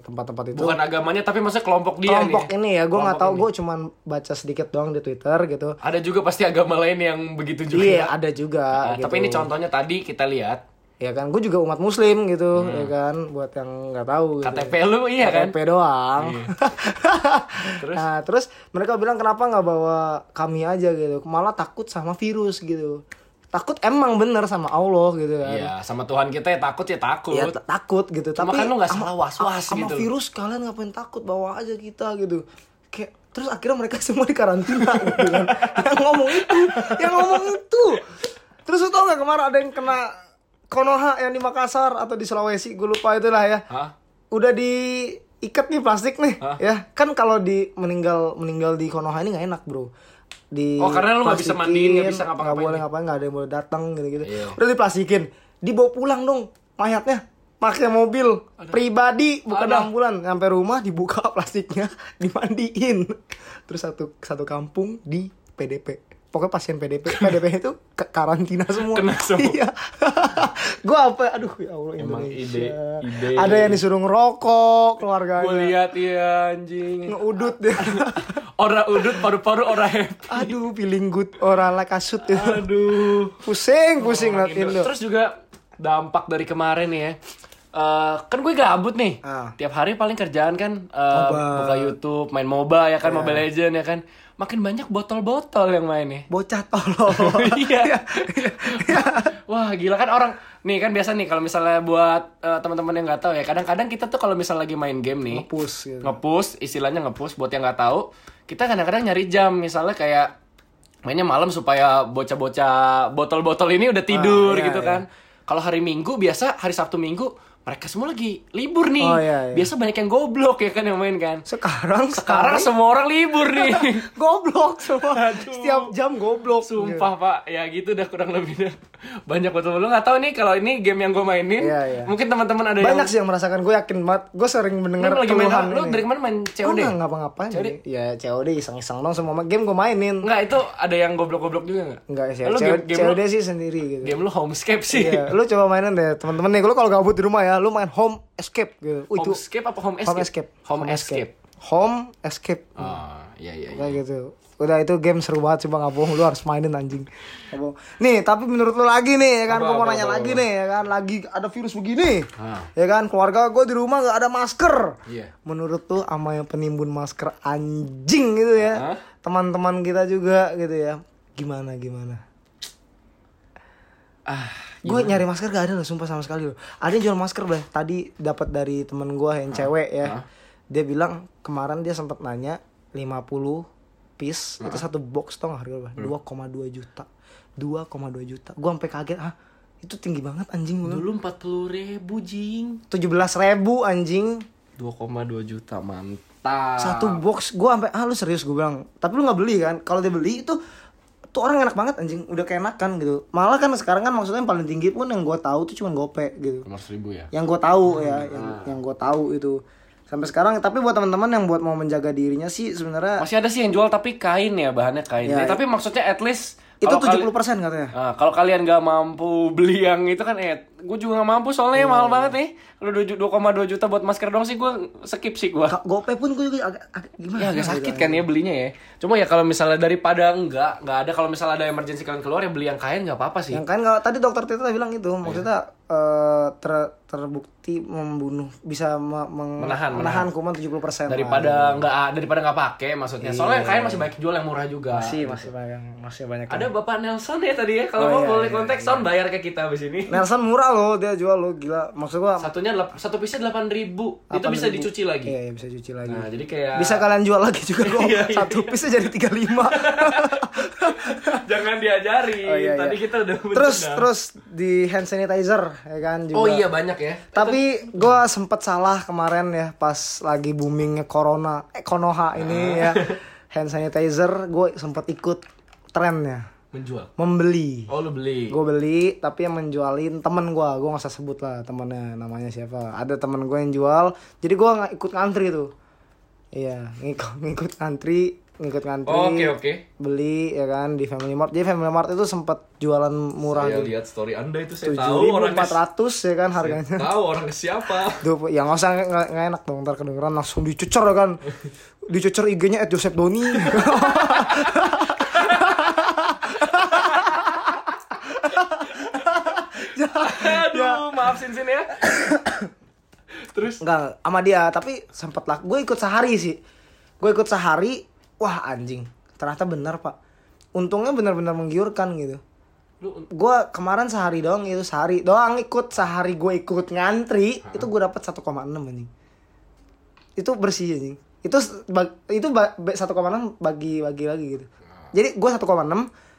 tempat-tempat itu Bukan agamanya tapi maksudnya kelompok dia kelompok nih. ini ya gue nggak tahu gue cuman baca sedikit doang di twitter gitu Ada juga pasti agama lain yang begitu juga. iya ada juga Nah, gitu. Tapi ini contohnya tadi kita lihat ya kan gue juga umat muslim gitu Hmm. ya kan buat yang nggak tahu gitu. KTP lu iya kan? KTP doang Terus? nah terus mereka bilang kenapa nggak bawa kami aja gitu malah takut sama virus gitu takut emang bener sama Allah gitu kan Iya, sama Tuhan kita ya takut ya takut. Iya t- takut gitu Cuma tapi kan lu nggak sama- salah was-was sama gitu. virus kalian ngapain takut bawa aja kita gitu kayak terus akhirnya mereka semua di karantina gitu kan yang ngomong itu yang ngomong itu terus lu tau gak kemarin ada yang kena Konoha yang di Makassar atau di Sulawesi gue lupa itulah ya. Hah? udah diikat nih plastik nih Hah? ya. Kan kalau di meninggal meninggal di Konoha ini nggak enak bro. Di Oh, karena lu nggak bisa mandiin, nggak bisa ngapa-ngapain nggak boleh ngapain nggak ada yang boleh datang gitu gitu Iya. udah diplastikin dibawa pulang dong mayatnya. Pakai mobil pribadi bukan Ada. ambulan. Sampai rumah dibuka plastiknya dimandiin. Terus satu satu kampung di PDP pokoknya pasien PDP PDP itu ke- karantina semua Kena semua. iya gua apa aduh ya Allah Emang Indonesia ide- ide. ada yang disuruh ngerokok keluarganya Gue lihat ya anjing. ngeudut dia Ora udut paru-paru ora happy. aduh feeling good orang lah kasut ya Aduh. pusing pusing Orang ngeliatin Indo. lu Terus juga dampak dari kemarin ya. Eh, kan gue gabut nih. Ah. Tiap hari paling kerjaan kan eh, Moba. buka YouTube, main MOBA ya kan, Mobile Legend ya kan. Makin banyak botol-botol yang main nih. bocah tolol iya. Wah, gila kan orang nih kan biasa nih kalau misalnya buat eh, teman-teman yang nggak tahu ya, kadang-kadang kita tuh kalau misalnya lagi main game nih, pus gitu ngepush istilahnya ngepush buat yang nggak tahu kita kadang-kadang nyari jam misalnya kayak mainnya malam supaya bocah-bocah botol-botol ini udah tidur Ah, iya, gitu iya. kan kalau hari minggu biasa hari sabtu minggu mereka semua lagi libur nih. Oh, iya, iya. biasa banyak yang goblok ya kan yang main kan? Sekarang sekarang semua orang libur nih. Goblok semua. Setiap jam goblok. Sumpah pak, ya gitu udah kurang lebih dah. Banyak betul lu nggak tahu nih kalau ini game yang gue mainin, Iya, iya. mungkin teman-teman ada banyak yang sih yang merasakan gue yakin banget gue sering lu mendengar lagi main apa? Lu ini. dari kemarin main Gue COD? nggak ngapa-ngapain COD? Ya COD iseng-iseng dong semua game gue mainin Enggak, itu ada yang goblok-goblok juga nggak? Enggak sih, Lu COD, game, game, COD lu, sih sendiri gitu game lu homescape sih. Iya, lu coba mainin deh teman-teman nih. Lu kalau gabut di rumah ya, lu main home escape gitu. Itu Homescape apa home escape? home escape. Home escape. Home escape. Ah, iya iya iya. Kayak gitu. Udah itu game seru banget coba nggak bohong lu harus mainin anjing. Bohong. Nih, tapi menurut lu lagi nih ya kan gua mau apa, nanya apa, lagi apa. nih ya kan lagi ada virus begini. Ah. Ya kan keluarga gue di rumah nggak ada masker. Iya. Menurut tuh sama yang penimbun masker anjing gitu ya. Teman-teman kita juga gitu ya. Gimana gimana? Ah, Gue nyari masker gak ada loh, sumpah sama sekali loh. Ada yang jual masker bah. Tadi dapat dari temen gue yang cewek ya. Dia bilang kemarin dia sempat nanya 50 piece itu satu box tau gak harga berapa? 2,2 juta. 2,2 juta. Gue sampai kaget, ah itu tinggi banget anjing gue. dulu 40 ribu jing. 17 ribu anjing 2,2 juta mantap. satu box. Gue sampai ah lu serius gue bilang. Tapi lu nggak beli kan? Kalau dia beli itu tuh orang enak banget anjing, udah keenakan gitu. Malah kan sekarang kan maksudnya yang paling tinggi pun yang gue tahu tuh cuma gope gitu. 500 ribu ya. yang gue tahu ya yang yang gue tahu itu sampai sekarang tapi buat teman-teman yang buat mau menjaga dirinya sih sebenarnya Masih ada sih yang jual tapi kain ya bahannya kain. Ya, Ya, tapi maksudnya at least itu kalau 70% kali- katanya Nah, kalau kalian nggak mampu beli yang itu kan eh gue juga nggak mampu soalnya Iya, mahal banget nih. Kalau 2,2 juta buat masker dong sih gue skip sih gue. Gope pun gue juga agak, agak gimana Ya agak gitu. sakit kan. ya belinya ya. Cuma ya kalau misalnya daripada enggak, enggak ada. Kalau misalnya ada emergency kalian keluar ya beli yang kain nggak apa-apa sih. yang kan nggak tadi dokter Tita bilang itu. Maksudnya eh, ter- terbukti membunuh bisa me- meng- Menahan, menahan. kuman 70% daripada nggak daripada nggak pakai maksudnya. Soalnya yang kain masih banyak jual yang murah juga. Masih masih banyak masih banyak ada bapak Nelson ya tadi ya? Kalau Oh, mau iya, boleh iya, kontak sound bayar ke kita abis ini. Nelson murah loh dia jual lo gila. Maksud gua satunya satu piece delapan ribu. Itu bisa 8.000. dicuci lagi? Iya, iya, bisa cuci lagi. Nah jadi kayak bisa kalian jual lagi juga kok Iya, iya. satu piece jadi 35 jangan diajari Oh, iya, tadi iya. kita udah terus terus di hand sanitizer ya kan juga. oh iya banyak ya. Tapi gue sempet salah kemarin ya pas lagi boomingnya corona, eh konoha ini ya. Hand sanitizer gue sempet ikut trennya menjual membeli. oh lu beli Gue beli tapi yang menjualin temen gue, gue nggak usah sebut lah temennya namanya siapa. Ada temen gue yang jual, jadi gue nggak ikut ngantri tuh. Iya ngikut ngikut ngantri, ngikut ngantri. Oh, oke oke Beli ya kan di Family Mart. Jadi Family Mart itu sempet jualan murah saya gitu. lihat story anda itu saya tahu orangnya empat ratus ya kan harganya. tahu orang siapa Duh, ya nggak usah nggak enak dong ntar kedengeran langsung dicucer ya kan dicucer IG-nya at Joseph Doni aduh maaf sin sin ya. Terus? Enggak, sama dia tapi sempet lah. Gue ikut sehari sih. Gue ikut sehari wah anjing. Ternyata benar pak. Untungnya benar-benar menggiurkan gitu. Lu gue kemarin sehari doang itu sehari doang ikut sehari gue ikut ngantri itu gue dapat 1,6 anjing. Itu bersih anjing. Itu itu ba- be- 1,6 bagi bagi lagi gitu. Jadi gue 1,6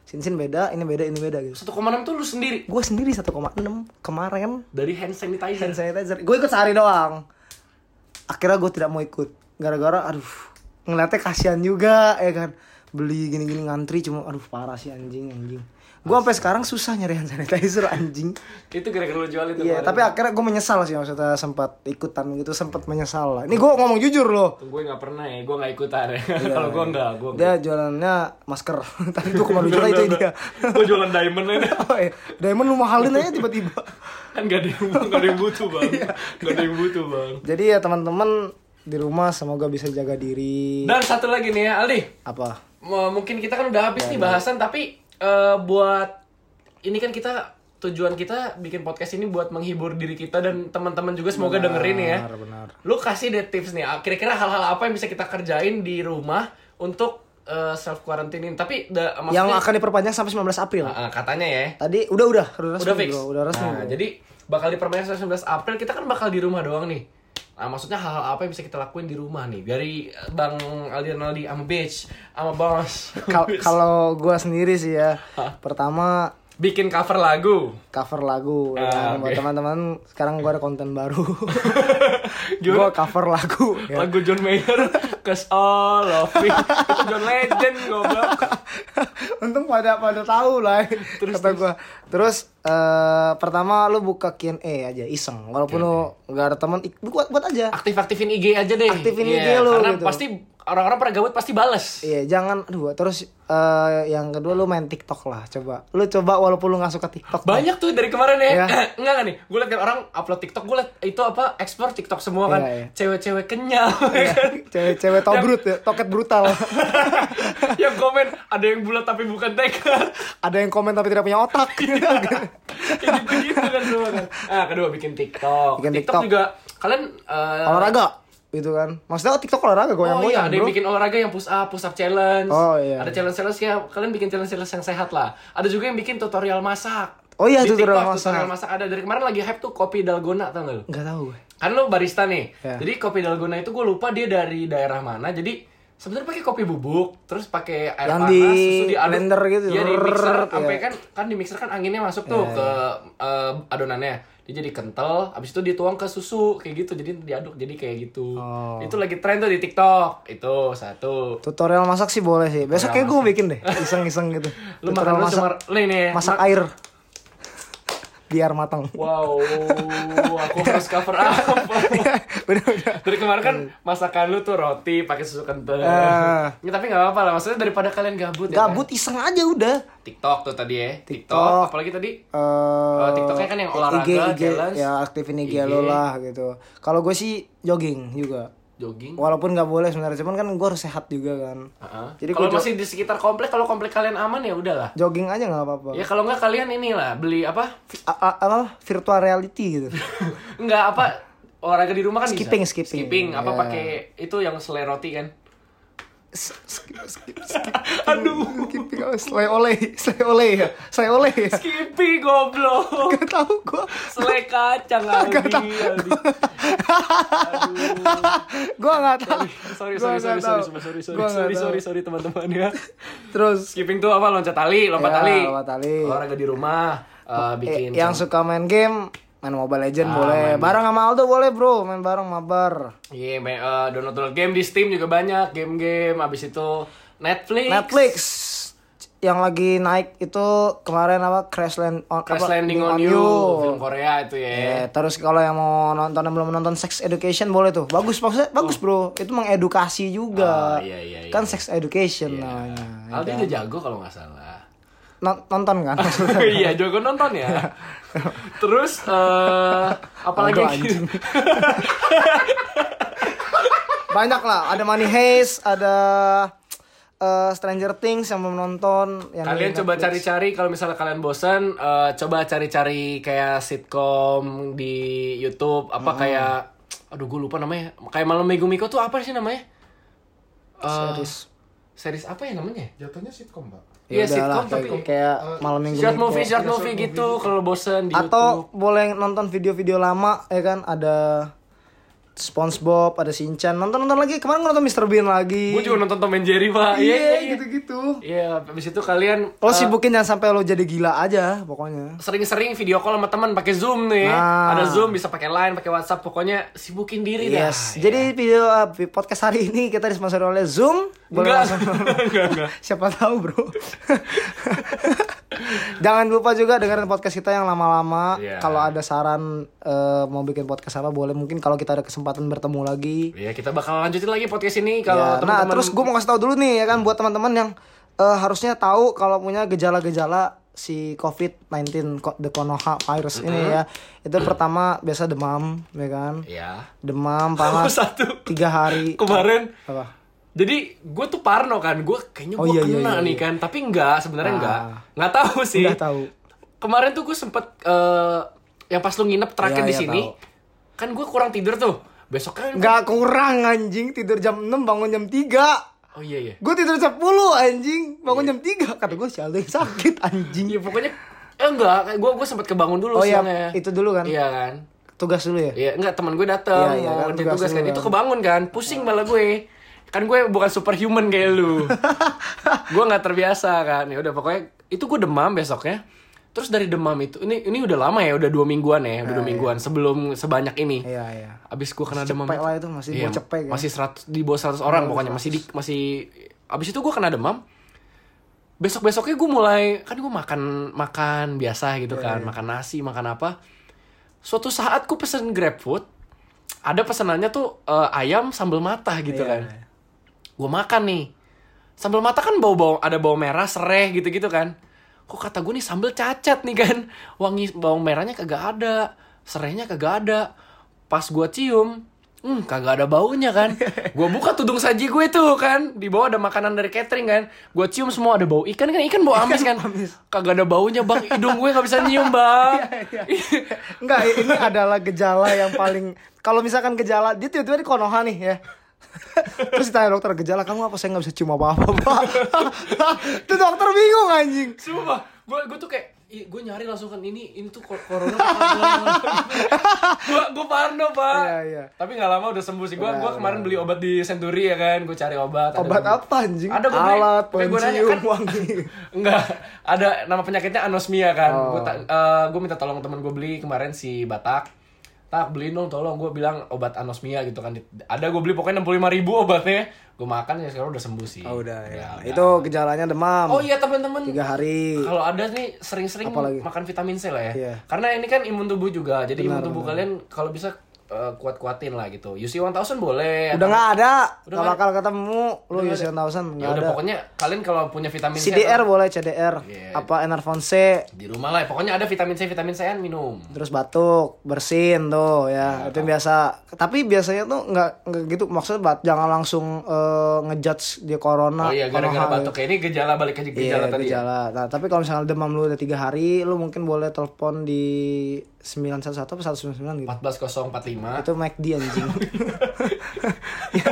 Sinsin beda, ini beda, ini beda gitu. 1,6 tuh lu sendiri Gue sendiri 1,6 kemarin dari hand sanitizer hand sanitizer. Gue ikut sehari doang. Akhirnya gue tidak mau ikut. Gara-gara aduh ngeliatnya kasihan juga ya kan. Beli gini-gini ngantri cuma aduh parah sih anjing anjing. Gue sampai sekarang susah nyari hand sanitizer anjing. itu gara-gara lu jual itu Iya, kemarin. tapi akhirnya gue menyesal sih maksudnya sempat ikutan gitu, sempat menyesal lah. Ini gue ngomong jujur loh. gue nggak pernah ya gue nggak ikutan ya Iya. kalau gue nggak gue Dia jualannya masker. Tadi tuh kemarin jual itu dia. gue jualan diamond aja Oh, iya. Diamond lu mahalin aja tiba-tiba. kan gak ada yang gak ada yang butuh bang Iya. gak ada yang butuh bang Jadi ya teman-teman di rumah semoga bisa jaga diri. dan satu lagi nih ya Aldi Apa? M- mungkin kita kan udah habis nih bahasan tapi eh, buat ini kan kita tujuan kita bikin podcast ini buat menghibur diri kita dan teman-teman juga semoga dengerin ya Benar, benar. lu kasih deh tips nih kira-kira hal-hal apa yang bisa kita kerjain di rumah untuk self quarantinein tapi da, Yang akan diperpanjang sampai 19 April. Ah, ah, katanya ya Tadi udah udah udah resmi udah fix bro, udah resmi. nah, bro. jadi bakal diperpanjang sampai 19 April kita kan bakal di rumah doang nih Nah, maksudnya hal-hal apa yang bisa kita lakuin di rumah nih dari eh, Bang Aldi Rinaldi sama Beach sama Bos. Kal- kalau gua sendiri sih ya, pertama bikin cover lagu. cover lagu ya Ah, kan. buat oke. teman-teman sekarang gua ada konten baru gua cover lagu ya. Lagu John Mayer, Cause All of Me. Itu John Legend goblok. untung pada pada tahu lah Terus, kata gua terus eh, pertama lu buka Q&A aja iseng walaupun lu nggak ada teman buat buat aja Aktif-aktifin IG aja deh. Aktifin Iya, IG lu Karena gitu. pasti orang-orang pada gabut pasti bales. Iya, jangan aduh terus eh, yang kedua lu main TikTok lah, coba. Lu coba walaupun lu nggak suka TikTok. Banyak tuh dari kemarin ya. Iya. enggak nih. Gue liat kan orang upload TikTok, gue liat itu apa? Explore TikTok semua kan. Iya, iya. Cewek-cewek kenyal. Iya, kan? Cewek-cewek tobrut ya, toket brutal. yang komen ada yang bulat tapi bukan tekad. ada yang komen tapi tidak punya otak. Kayak gitu-gitu kan semua kan. Ah, kedua bikin TikTok. Bikin TikTok, TikTok. juga kalian eh, olahraga gitu kan. Maksudnya TikTok olahraga Oh goyang-goyang, iya, ada yang bikin olahraga yang push up, push up challenge. Oh, iya. Ada challenge challenge ya, kalian bikin challenge challenge yang sehat lah. Ada juga yang bikin tutorial masak. Oh iya, Di tutorial TikTok, masak. Tutorial masak ada dari kemarin lagi hype tuh kopi dalgona tau gak lu? Enggak tahu gue. Kan lu barista nih. Iya. Jadi kopi dalgona itu gue lupa dia dari daerah mana. Jadi sebenarnya pakai kopi bubuk, terus pakai air Yang panas, di susu diaduk. blender gitu. Iya di mixer, sampai iya. kan kan di mixer kan anginnya masuk tuh ke eh, adonannya. Dia jadi kental, habis itu dituang ke susu kayak gitu. Jadi diaduk jadi kayak gitu. Oh. Itu lagi tren tuh di TikTok. Itu satu. Tutorial masak sih boleh sih. Besok kayak gue bikin deh, iseng-iseng gitu. Lu makan Tutorial lu masak, cuma nih nih. masak ma- air. Biar matang. Wow, aku harus cover apa? udah, udah. Dari kemarin kan masakan lu tuh roti pakai susu kental. Ah. Ya, tapi nggak apa-apa lah. Maksudnya daripada kalian gabut ya. Gabut iseng aja udah. kan? TikTok tuh tadi ya. TikTok. TikTok. Apalagi tadi eh TikToknya kan yang olahraga, IG, IG, challenge. ya aktifin IG, IG. lo lah gitu. Kalau gue sih jogging juga. Jogging. walaupun nggak boleh sebenarnya cuman kan gue harus sehat juga kan Heeh. Jadi kalau masih di sekitar komplek, kalau komplek kalian aman ya udahlah. jogging aja nggak apa-apa Ya kalau nggak kalian inilah beli apa? A- a- apa virtual reality gitu Enggak apa olahraga di rumah kan Skipping, bisa. skipping. Skipping apa Ya. pakai itu yang selai roti kan? aduh skipping oh, selai oleh selai oleh ya selai oleh ya Skipping goblok. gak tahu gue Selai kacang Aldi. Aldi. gue nggak tahu Sorry sorry sorry sorry sorry sorry sorry sorry sorry teman-teman ya. terus Skipping tuh apa loncat tali, lompat Ya, tali. lompat tali. Olahraga di rumah, eh, bikin eh, yang suka main game main Mobile Legend Ah, boleh main- bareng sama Aldo boleh bro main bareng mabar Iya, main, eh, download game di Steam juga banyak game-game. Abis itu Netflix. Netflix yang lagi naik itu kemarin apa Crash Land on, Crash apa, Landing on You, film Korea itu ya. Eh, terus kalau yang mau nonton yang belum nonton Sex Education boleh tuh. Bagus maksudnya bagus bro. Itu mengedukasi juga. Oh, iya, iya, iya. kan Sex Education namanya. Aldi udah jago kalau nggak salah. Non- nonton kan iya, jago nonton ya. Terus eh apalagi anjing. Banyak lah. Ada Money Heist, ada eh, Stranger Things yang belum nonton. Yang Kalian coba cari-cari kalau misalnya kalian bosan, eh, coba cari-cari kayak sitkom di YouTube apa Hmm. kayak aduh gue lupa namanya. Kayak Malam Minggu Miko tuh apa sih namanya? Eh, Series. series apa ya namanya? Jatuhnya sitkom, Pak. Ya Iya, sitkom kayak, tapi kayak malam minggu short Minggu. movie, short movie gitu kalau bosan di YouTube. atau boleh nonton video-video lama ya kan ada SpongeBob ada Shinchan nonton nonton lagi kemarin nonton Mr Bean lagi Gue juga nonton Tom and Jerry, Pak. Iya, iya, iya. gitu-gitu Iya, habis itu kalian lo eh, sibukin jangan sampai lo jadi gila aja pokoknya sering-sering video call sama teman pakai Zoom nih. Nah. Ada Zoom, bisa pakai Line, pakai WhatsApp, pokoknya sibukin diri dah. yes ya. jadi video uh, podcast hari ini kita disponsori oleh Zoom boleh enggak, langsung enggak, enggak. siapa tahu bro jangan lupa juga dengerin podcast kita yang lama-lama. Iya. kalau ada saran eh, mau bikin podcast apa boleh. Mungkin kalau kita ada kesempatan bertemu lagi. Iya, kita bakal lanjutin lagi podcast ini kalau nah teman-teman terus gue mau kasih tahu dulu nih ya kan buat teman-teman yang eh, harusnya tahu kalau punya gejala-gejala si COVID-19 ko- the Konoha virus ini ya. Itu pertama biasa demam ya kan? Iya. demam panas. Satu. tiga hari. Kemarin apa jadi gue tuh parno kan, gue kayaknya Oh, gue iya, iya, kena iya, nih iya. kan, tapi enggak, sebenarnya Ah. enggak, nggak tahu sih. Nggak tahu. Kemarin tuh gue sempet eh, yang pas lu nginep terakhir Iya, di iya, sini, kan gue kurang tidur tuh. Besoknya nggak kurang anjing tidur jam 6 bangun jam 3 Oh iya iya. gue tidur jam 10 anjing bangun jam 3 kata gue si Aldo yang sakit anjing Iya pokoknya eh enggak, gue gue sempet kebangun dulu oh ya siangnya. itu dulu kan Iya kan. tugas dulu ya Iya, enggak teman gue datang Iya, iya, kan, tugas tugas kan. Itu kan. kebangun kan, pusing malah gue. Kan gue bukan superhuman kayak lu. gue nggak terbiasa kan. Ya udah pokoknya itu gue demam besoknya. Terus dari demam itu ini ini udah lama ya, udah dua mingguan ya, udah dua mingguan sebelum sebanyak ini. iya iya Abis gue kena demam. cepek lah itu, masih Iya, cepek ya. Masih 100 di bawah 100 orang pokoknya masih di masih abis itu gue kena demam. Besok besoknya gue mulai kan gue makan makan biasa gitu Iya, kan, makan nasi, makan apa. Suatu saat gue pesen GrabFood, ada pesanannya tuh eh, ayam sambal mata gitu Iya, kan. Iya. Gue makan nih. Sambal mata kan bau-bau ada bawang merah, serai gitu-gitu kan. Kok kata gue nih sambal cacat nih kan. Wangi bawang merahnya kagak ada, serainya kagak ada. Pas gue cium, hmm kagak ada baunya kan. Gue buka tudung saji gue tuh kan. Di bawah ada makanan dari catering kan. Gue cium semua ada bau ikan kan. Ikan bau amis kan. Kagak ada baunya bang. Hidung gue gak bisa nyium bang. Enggak, ini adalah gejala yang paling kalau misalkan gejala dia tiba-tiba di Konoha nih ya. Terus ditanya dokter gejala kamu apa saya nggak bisa cium apa apa pak. Itu dokter bingung anjing. Sumpah, gue gue tuh kayak gue nyari langsung kan ini ini tuh corona gue gue parno pak Iya, iya. tapi nggak lama udah sembuh sih gue Udah, gue kemarin beli obat di Century ya kan gue cari obat ada Obat gua- apa anjing? ada gue Alat pencium kan- enggak ada nama penyakitnya anosmia kan Oh. gue gue minta tolong temen gue beli kemarin si Batak tak beliin dong tolong gue bilang obat anosmia gitu kan ada gue beli pokoknya enam puluh lima ribu obatnya gue makan ya sekarang udah sembuh sih Oh udah ya. udah. Itu gejalanya demam. oh iya teman-teman Tiga hari. kalau ada nih sering-sering Apalagi? makan vitamin C lah ya. Iya. Karena ini kan imun tubuh juga. Jadi imun Benar, tubuh benar. kalian kalau bisa eh, kuat-kuatin lah gitu. UC 1000 boleh. Udah nggak ada, Udah nggak bakal ketemu. Lu ada. 1000 Ya nggak udah ada. pokoknya kalian kalau punya vitamin C CDR boleh CDR. Iya. Apa Enervon C. di rumah lah. Pokoknya ada vitamin C, vitamin C an minum. Terus batuk, bersin tuh ya. itu yang biasa. Tapi biasanya tuh nggak nggak gitu. Maksudnya bat, jangan langsung eh, ngejudge dia corona. Oh iya gara-gara batuk. Kayak ini gejala balik ke gejala tadi. ya? gejala. Nah, tapi kalau misalnya demam lu udah tiga hari, lu mungkin boleh telepon di 911 atau 199 gitu. 14045. Itu McD anjing. Ya,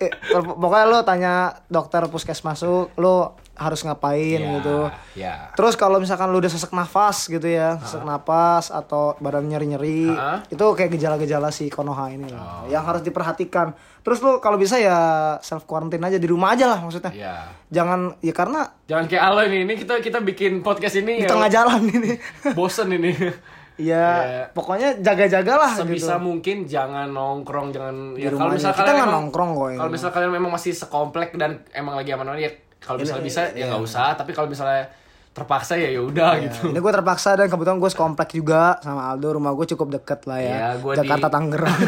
eh, kalau- Pokoknya lu tanya dokter puskesmas lu harus ngapain Ya, gitu. Ya. Terus kalau misalkan lu udah sesak nafas gitu ya, sesak nafas atau badan nyeri-nyeri, Ha? itu kayak gejala-gejala si Konoha ini lah. Oh. Yang harus diperhatikan. Terus lu kalau bisa ya self quarantine aja di rumah aja lah maksudnya. Ya. Jangan ya karena Jangan kayak Alo ini. Ini kita kita bikin podcast ini di ya, tengah jalan ini. bosen ini. ya, Ya. pokoknya jaga-jagalah Sebisa gitu. mungkin jangan nongkrong, jangan Di ya kalau misalnya Kita kalian nggak nongkrong kok. Kalau misalnya kalian memang masih sekomplek dan emang lagi aman-aman ya kalau misalnya bisa ya nggak usah, tapi kalau misalnya terpaksa ya ya udah gitu. Ini gue terpaksa dan kebetulan gue sekomplek juga sama Aldo. Rumah gue cukup deket lah ya. Iya, gua Jakarta di- Tangerang.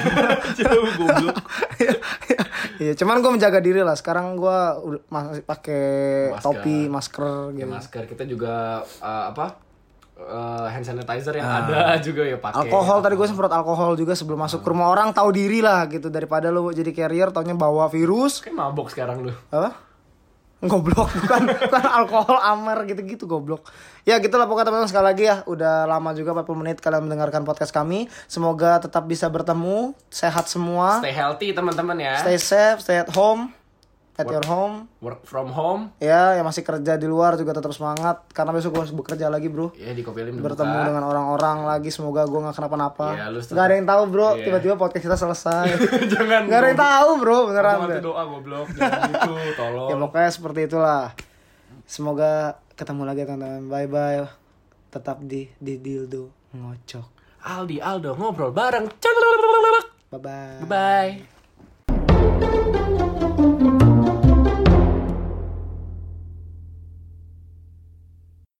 Iya, cuman gue menjaga diri lah. Sekarang gue masih pakai topi, masker Ya, gitu. masker kita juga uh, apa? Uh, hand sanitizer yang ada juga ya pakai. Alkohol tadi gue semprot alkohol juga sebelum masuk ke rumah orang tahu diri lah gitu daripada lu jadi carrier taunya bawa virus. Kayak mabok sekarang lu. Apa? Goblok bukan bukan alkohol amer gitu-gitu goblok. Ya gitulah pokoknya teman-teman sekali lagi ya udah lama juga 40 menit kalian mendengarkan podcast kami. Semoga tetap bisa bertemu, sehat semua. Stay healthy teman-teman ya. Stay safe, stay at home. At your home. Work from home. Ya, yang masih kerja di luar juga tetap semangat karena besok gue harus bekerja lagi, Bro. Ya di udah Bertemu buka. dengan orang-orang lagi, semoga gue gak kenapa-napa. Iya, lu Gak ada yang tahu, Bro. Iya. Tiba-tiba podcast kita selesai. Jangan. Gak ada yang tahu, Bro, beneran. Deh. doa goblok. Jangan gitu, tolong. Ya pokoknya seperti itulah. Semoga ketemu lagi teman-teman. Bye bye. Tetap di di dildo ngocok. Aldi Aldo ngobrol bareng. Bye bye. Bye.